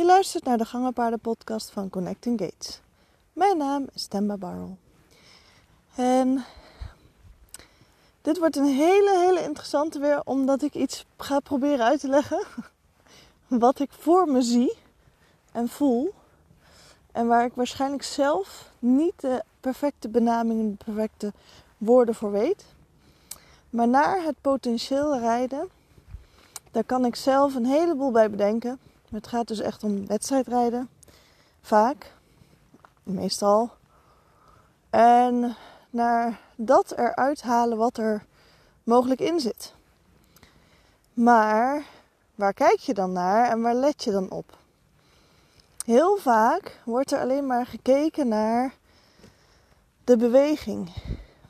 Je luistert naar de Gangenpaarden-podcast van Connecting Gates. Mijn naam is Temba Barrel. En dit wordt een hele, hele interessante weer, omdat ik iets ga proberen uit te leggen. Wat ik voor me zie en voel. En waar ik waarschijnlijk zelf niet de perfecte benamingen, de perfecte woorden voor weet. Maar naar het potentieel rijden, daar kan ik zelf een heleboel bij bedenken. Het gaat dus echt om wedstrijdrijden. Vaak. Meestal. En naar dat eruit halen wat er mogelijk in zit. Maar waar kijk je dan naar en waar let je dan op? Heel vaak wordt er alleen maar gekeken naar de beweging.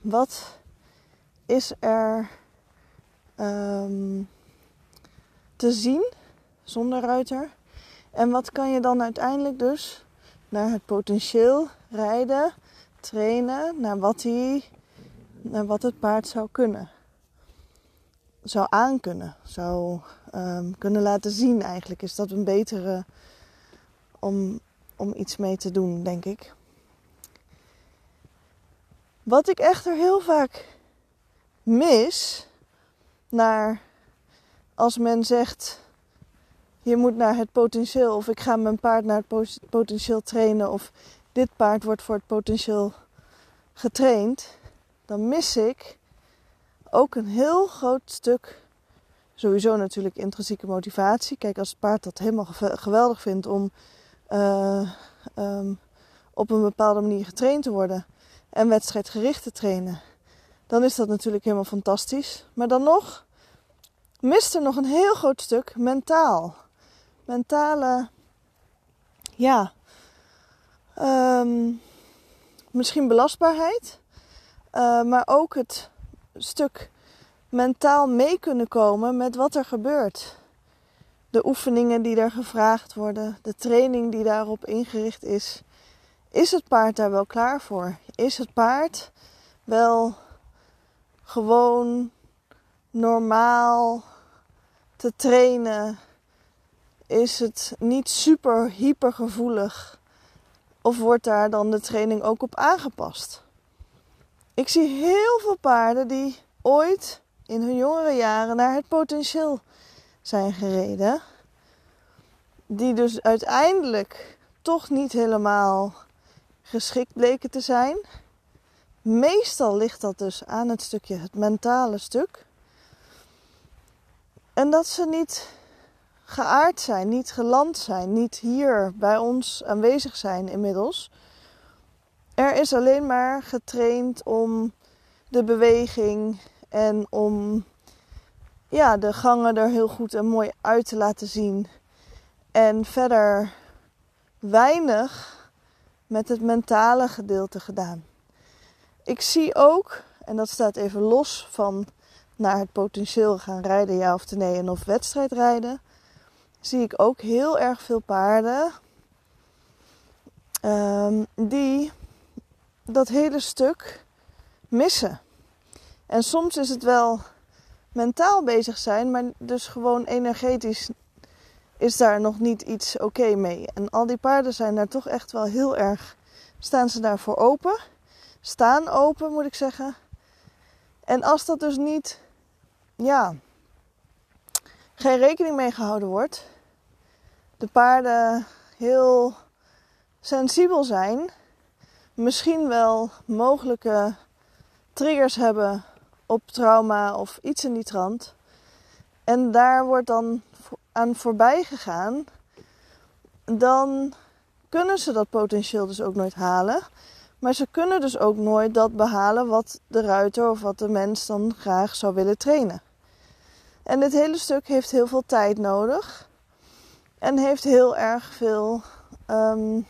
Wat is er um, te zien zonder ruiter? En wat kan je dan uiteindelijk dus naar het potentieel rijden, trainen, naar wat, hij, naar wat het paard zou kunnen? Zou aankunnen, zou um, kunnen laten zien eigenlijk. Is dat een betere om, om iets mee te doen, denk ik. Wat ik echter heel vaak mis, naar als men zegt je moet naar het potentieel of ik ga mijn paard naar het potentieel trainen of dit paard wordt voor het potentieel getraind, dan mis ik ook een heel groot stuk sowieso natuurlijk intrinsieke motivatie. Kijk, als het paard dat helemaal geweldig vindt om uh, um, op een bepaalde manier getraind te worden en wedstrijdgericht te trainen, dan is dat natuurlijk helemaal fantastisch. Maar dan nog mist er nog een heel groot stuk mentaal. Mentale, ja, um, misschien belastbaarheid, uh, maar ook het stuk mentaal mee kunnen komen met wat er gebeurt. De oefeningen die er gevraagd worden, de training die daarop ingericht is. Is het paard daar wel klaar voor? Is het paard wel gewoon normaal te trainen? Is het niet super hypergevoelig? Of wordt daar dan de training ook op aangepast? Ik zie heel veel paarden die ooit in hun jongere jaren naar het potentieel zijn gereden. Die dus uiteindelijk toch niet helemaal geschikt bleken te zijn. Meestal ligt dat dus aan het stukje, het mentale stuk. En dat ze niet geaard zijn, niet geland zijn, niet hier bij ons aanwezig zijn inmiddels. Er is alleen maar getraind om de beweging en om ja, de gangen er heel goed en mooi uit te laten zien. En verder weinig met het mentale gedeelte gedaan. Ik zie ook, en dat staat even los van naar het potentieel gaan rijden, ja of nee, en of wedstrijdrijden, zie ik ook heel erg veel paarden um, die dat hele stuk missen. En soms is het wel mentaal bezig zijn, maar dus gewoon energetisch is daar nog niet iets oké mee. En al die paarden zijn daar toch echt wel heel erg. Staan ze daarvoor open? Staan open, moet ik zeggen. En als dat dus niet, ja, geen rekening mee gehouden wordt, de paarden heel sensibel zijn, misschien wel mogelijke triggers hebben op trauma of iets in die trant. En daar wordt dan aan voorbij gegaan, dan kunnen ze dat potentieel dus ook nooit halen. Maar ze kunnen dus ook nooit dat behalen wat de ruiter of wat de mens dan graag zou willen trainen. En dit hele stuk heeft heel veel tijd nodig. En heeft heel erg veel, um,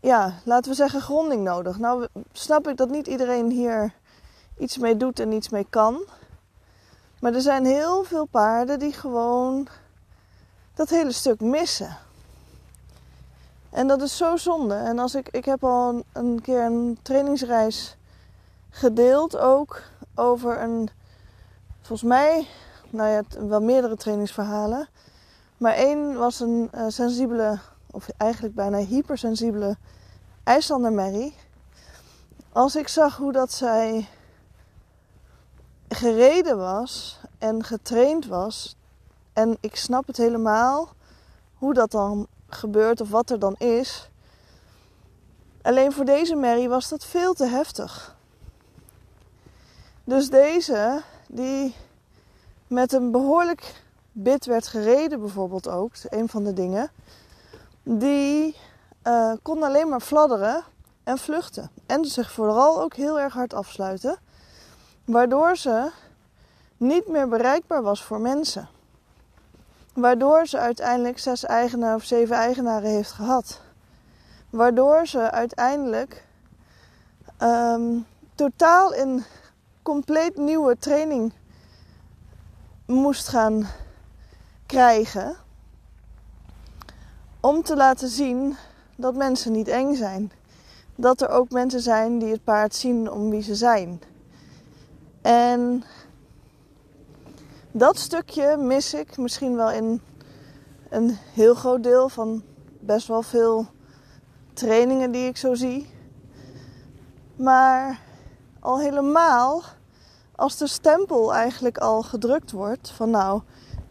ja, laten we zeggen, gronding nodig. Nou snap ik dat niet iedereen hier iets mee doet en iets mee kan. Maar er zijn heel veel paarden die gewoon dat hele stuk missen. En dat is zo zonde. En als ik, ik heb al een, keer een trainingsreis gedeeld ook over een, volgens mij, nou ja, wel meerdere trainingsverhalen. Maar één was een uh, sensibele, of eigenlijk bijna hypersensibele IJslander merrie. Als ik zag hoe dat zij gereden was en getraind was, en ik snap het helemaal hoe dat dan gebeurt of wat er dan is. Alleen voor deze merrie was dat veel te heftig. Dus deze, die met een behoorlijk bit werd gereden, bijvoorbeeld ook, een van de dingen, die uh, kon alleen maar fladderen en vluchten. En zich vooral ook heel erg hard afsluiten, waardoor ze niet meer bereikbaar was voor mensen. Waardoor ze uiteindelijk zes eigenaren of zeven eigenaren heeft gehad. Waardoor ze uiteindelijk um, totaal in compleet nieuwe training moest gaan krijgen. Om te laten zien dat mensen niet eng zijn. Dat er ook mensen zijn die het paard zien om wie ze zijn. En dat stukje mis ik misschien wel in een heel groot deel van best wel veel trainingen die ik zo zie. Maar al helemaal als de stempel eigenlijk al gedrukt wordt van nou,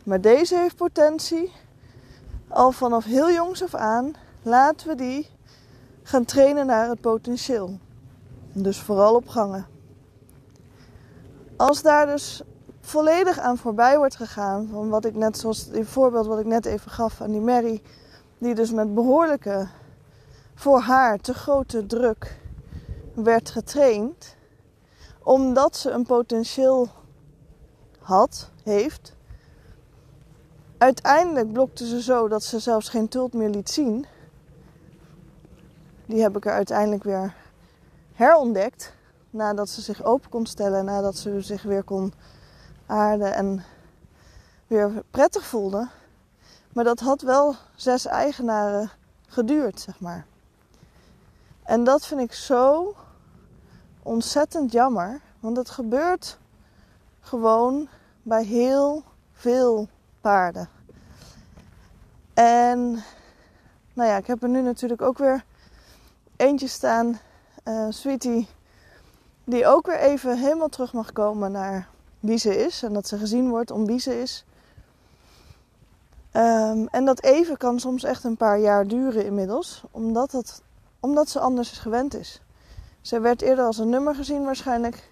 maar deze heeft potentie. Al vanaf heel jongs af aan laten we die gaan trainen naar het potentieel. Dus vooral op gangen. Als daar dus volledig aan voorbij wordt gegaan. Van wat ik net, zoals die voorbeeld wat ik net even gaf aan die Mary. Die dus met behoorlijke, voor haar te grote druk werd getraind. Omdat ze een potentieel had, heeft. Uiteindelijk blokte ze zo dat ze zelfs geen tult meer liet zien. Die heb ik er uiteindelijk weer herontdekt. Nadat ze zich open kon stellen, nadat ze zich weer kon aarde en weer prettig voelde. Maar dat had wel zes eigenaren geduurd, zeg maar. En dat vind ik zo ontzettend jammer. Want het gebeurt gewoon bij heel veel paarden. En nou ja, ik heb er nu natuurlijk ook weer eentje staan, uh, Sweetie, die ook weer even helemaal terug mag komen naar wie ze is en dat ze gezien wordt om wie ze is. Ehm, en dat even kan soms echt een paar jaar duren inmiddels, omdat, het, omdat ze anders gewend is. Ze werd eerder als een nummer gezien waarschijnlijk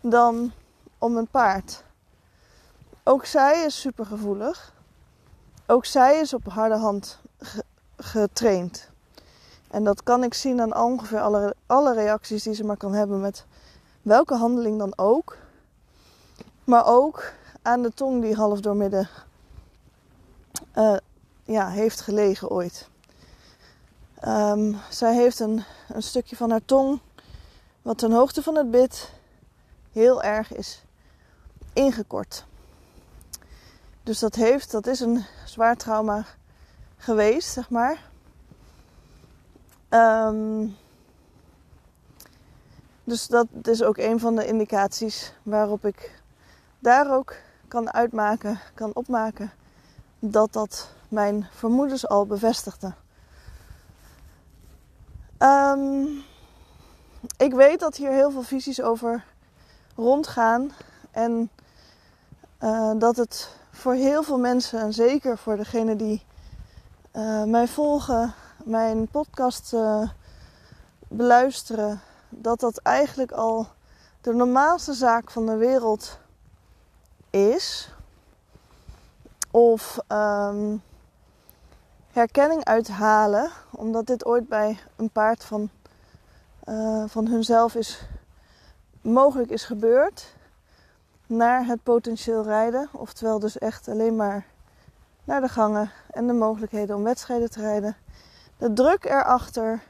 dan om een paard. Ook zij is supergevoelig. Ook zij is op harde hand getraind. En dat kan ik zien aan ongeveer alle, alle reacties die ze maar kan hebben met welke handeling dan ook. Maar ook aan de tong die half door midden uh, ja, heeft gelegen ooit. Um, zij heeft een, een stukje van haar tong wat ten hoogte van het bit heel erg is ingekort. Dus dat heeft, dat is een zwaar trauma geweest, zeg maar. Um, dus dat is ook een van de indicaties waarop ik daar ook kan uitmaken, kan opmaken dat dat mijn vermoedens al bevestigde. Um, ik weet dat hier heel veel visies over rondgaan en uh, dat het voor heel veel mensen, en zeker voor degenen die uh, mij volgen, mijn podcast uh, beluisteren, dat dat eigenlijk al de normaalste zaak van de wereld is. Of um, herkenning uithalen, omdat dit ooit bij een paard van, uh, van hunzelf is, mogelijk is gebeurd. Naar het potentieel rijden. Oftewel dus echt alleen maar naar de gangen en de mogelijkheden om wedstrijden te rijden. De druk erachter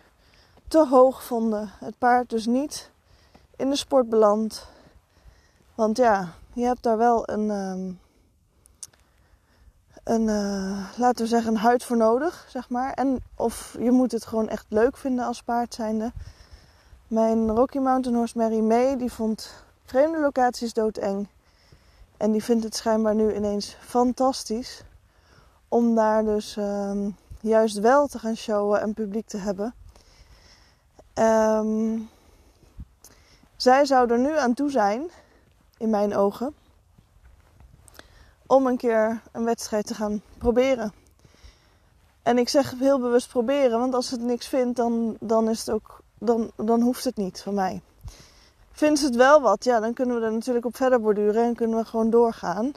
te hoog vonden. Het paard dus niet in de sport belandt. Want ja, je hebt daar wel een, um, een uh, laten we zeggen, een huid voor nodig, zeg maar. En of je moet het gewoon echt leuk vinden als paard zijnde. Mijn Rocky Mountain Horse Mary May, die vond vreemde locaties doodeng. En die vindt het schijnbaar nu ineens fantastisch om daar dus ehm, juist wel te gaan showen en publiek te hebben. Ehm, zij zou er nu aan toe zijn, in mijn ogen, om een keer een wedstrijd te gaan proberen. En ik zeg heel bewust proberen, want als het niks vindt, dan, dan, is het ook, dan, dan hoeft het niet van mij. Vindt ze het wel wat, ja, dan kunnen we er natuurlijk op verder borduren en kunnen we gewoon doorgaan.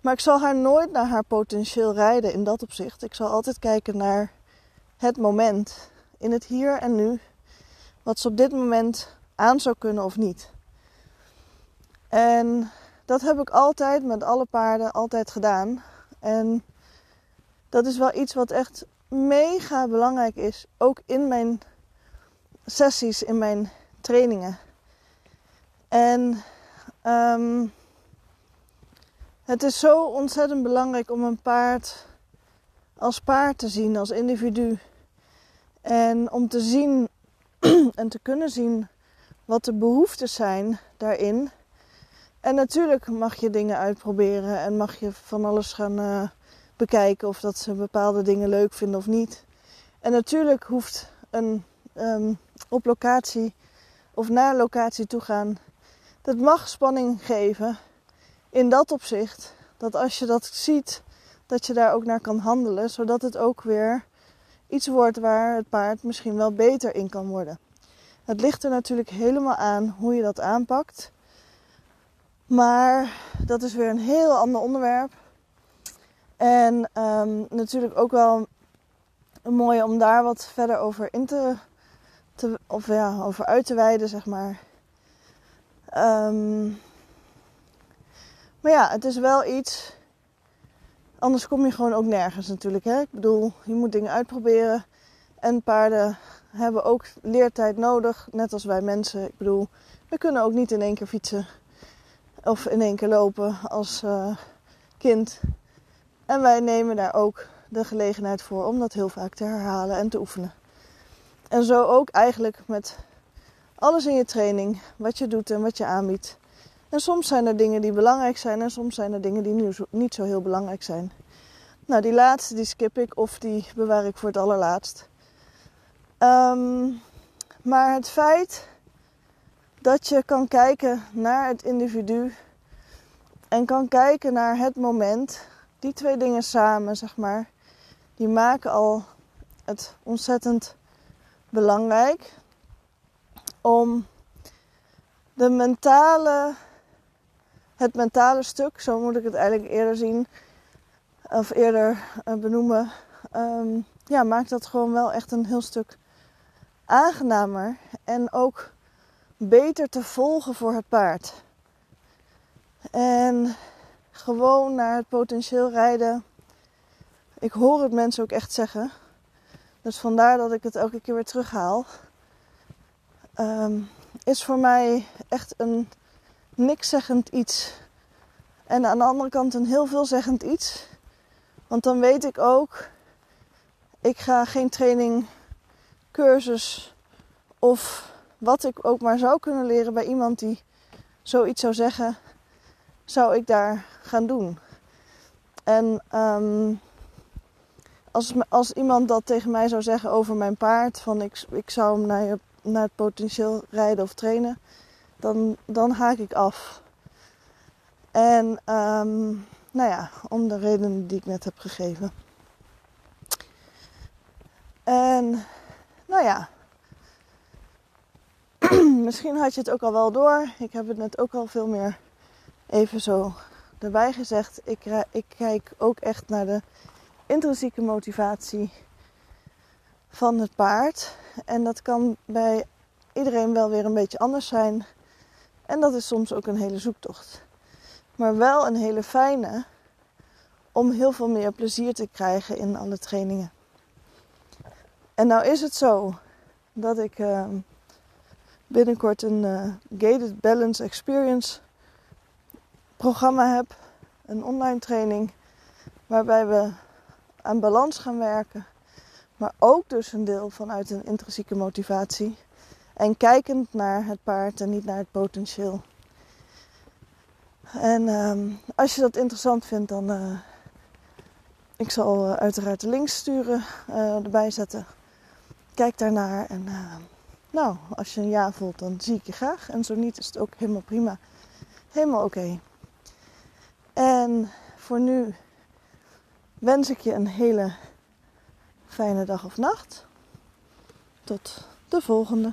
Maar ik zal haar nooit naar haar potentieel rijden in dat opzicht. Ik zal altijd kijken naar het moment, in het hier en nu, wat ze op dit moment aan zou kunnen of niet. En dat heb ik altijd met alle paarden altijd gedaan. En dat is wel iets wat echt mega belangrijk is, ook in mijn sessies, in mijn trainingen. En um, het is zo ontzettend belangrijk om een paard als paard te zien, als individu. En om te zien en te kunnen zien wat de behoeftes zijn daarin. En natuurlijk mag je dingen uitproberen en mag je van alles gaan uh, bekijken of dat ze bepaalde dingen leuk vinden of niet. En natuurlijk hoeft een um, op locatie of naar locatie toe gaan. Dat mag spanning geven in dat opzicht. Dat als je dat ziet, dat je daar ook naar kan handelen, zodat het ook weer iets wordt waar het paard misschien wel beter in kan worden. Het ligt er natuurlijk helemaal aan hoe je dat aanpakt. Maar dat is weer een heel ander onderwerp. En um, natuurlijk ook wel mooi om daar wat verder over in te, te of ja, over uit te wijden, zeg maar. Um, maar ja, het is wel iets. Anders kom je gewoon ook nergens natuurlijk. Hè? Ik bedoel, je moet dingen uitproberen. En paarden hebben ook leertijd nodig, net als wij mensen. Ik bedoel, we kunnen ook niet in één keer fietsen of in één keer lopen als uh, kind. En wij nemen daar ook de gelegenheid voor om dat heel vaak te herhalen en te oefenen. En zo ook eigenlijk met alles in je training, wat je doet en wat je aanbiedt. En soms zijn er dingen die belangrijk zijn en soms zijn er dingen die niet zo heel belangrijk zijn. Nou, die laatste die skip ik of die bewaar ik voor het allerlaatst. Um, maar het feit dat je kan kijken naar het individu en kan kijken naar het moment, die twee dingen samen, zeg maar, die maken al het ontzettend belangrijk om de mentale, het mentale stuk, zo moet ik het eigenlijk eerder zien, of eerder uh, benoemen, um, ja, maakt dat gewoon wel echt een heel stuk aangenamer en ook beter te volgen voor het paard. En gewoon naar het potentieel rijden. Ik hoor het mensen ook echt zeggen. Dus vandaar dat ik het elke keer weer terughaal. Um, is voor mij echt een niks zeggend iets. En aan de andere kant een heel veelzeggend iets. Want dan weet ik ook, ik ga geen training, cursus of wat ik ook maar zou kunnen leren bij iemand die zoiets zou zeggen, zou ik daar gaan doen. En um, als, als iemand dat tegen mij zou zeggen over mijn paard, van ik, ik zou hem naar, naar het potentieel rijden of trainen, dan, dan haak ik af. En um, nou ja, om de redenen die ik net heb gegeven. En nou ja, misschien had je het ook al wel door. Ik heb het net ook al veel meer even zo erbij gezegd. Ik, ik kijk ook echt naar de intrinsieke motivatie van het paard. En dat kan bij iedereen wel weer een beetje anders zijn. En dat is soms ook een hele zoektocht. Maar wel een hele fijne om heel veel meer plezier te krijgen in alle trainingen. En nou is het zo dat ik uh, binnenkort een uh, Gated Balance Experience programma heb. Een online training waarbij we aan balans gaan werken. Maar ook dus een deel vanuit een intrinsieke motivatie. En kijkend naar het paard en niet naar het potentieel. En ehm, als je dat interessant vindt, dan. Eh, ik zal eh, uiteraard de links sturen, uh, erbij zetten. Kijk daarnaar. En nou, als je een ja voelt, dan zie ik je graag. En zo niet, is het ook helemaal prima. Helemaal oké. En voor nu wens ik je een hele fijne dag of nacht. Tot de volgende.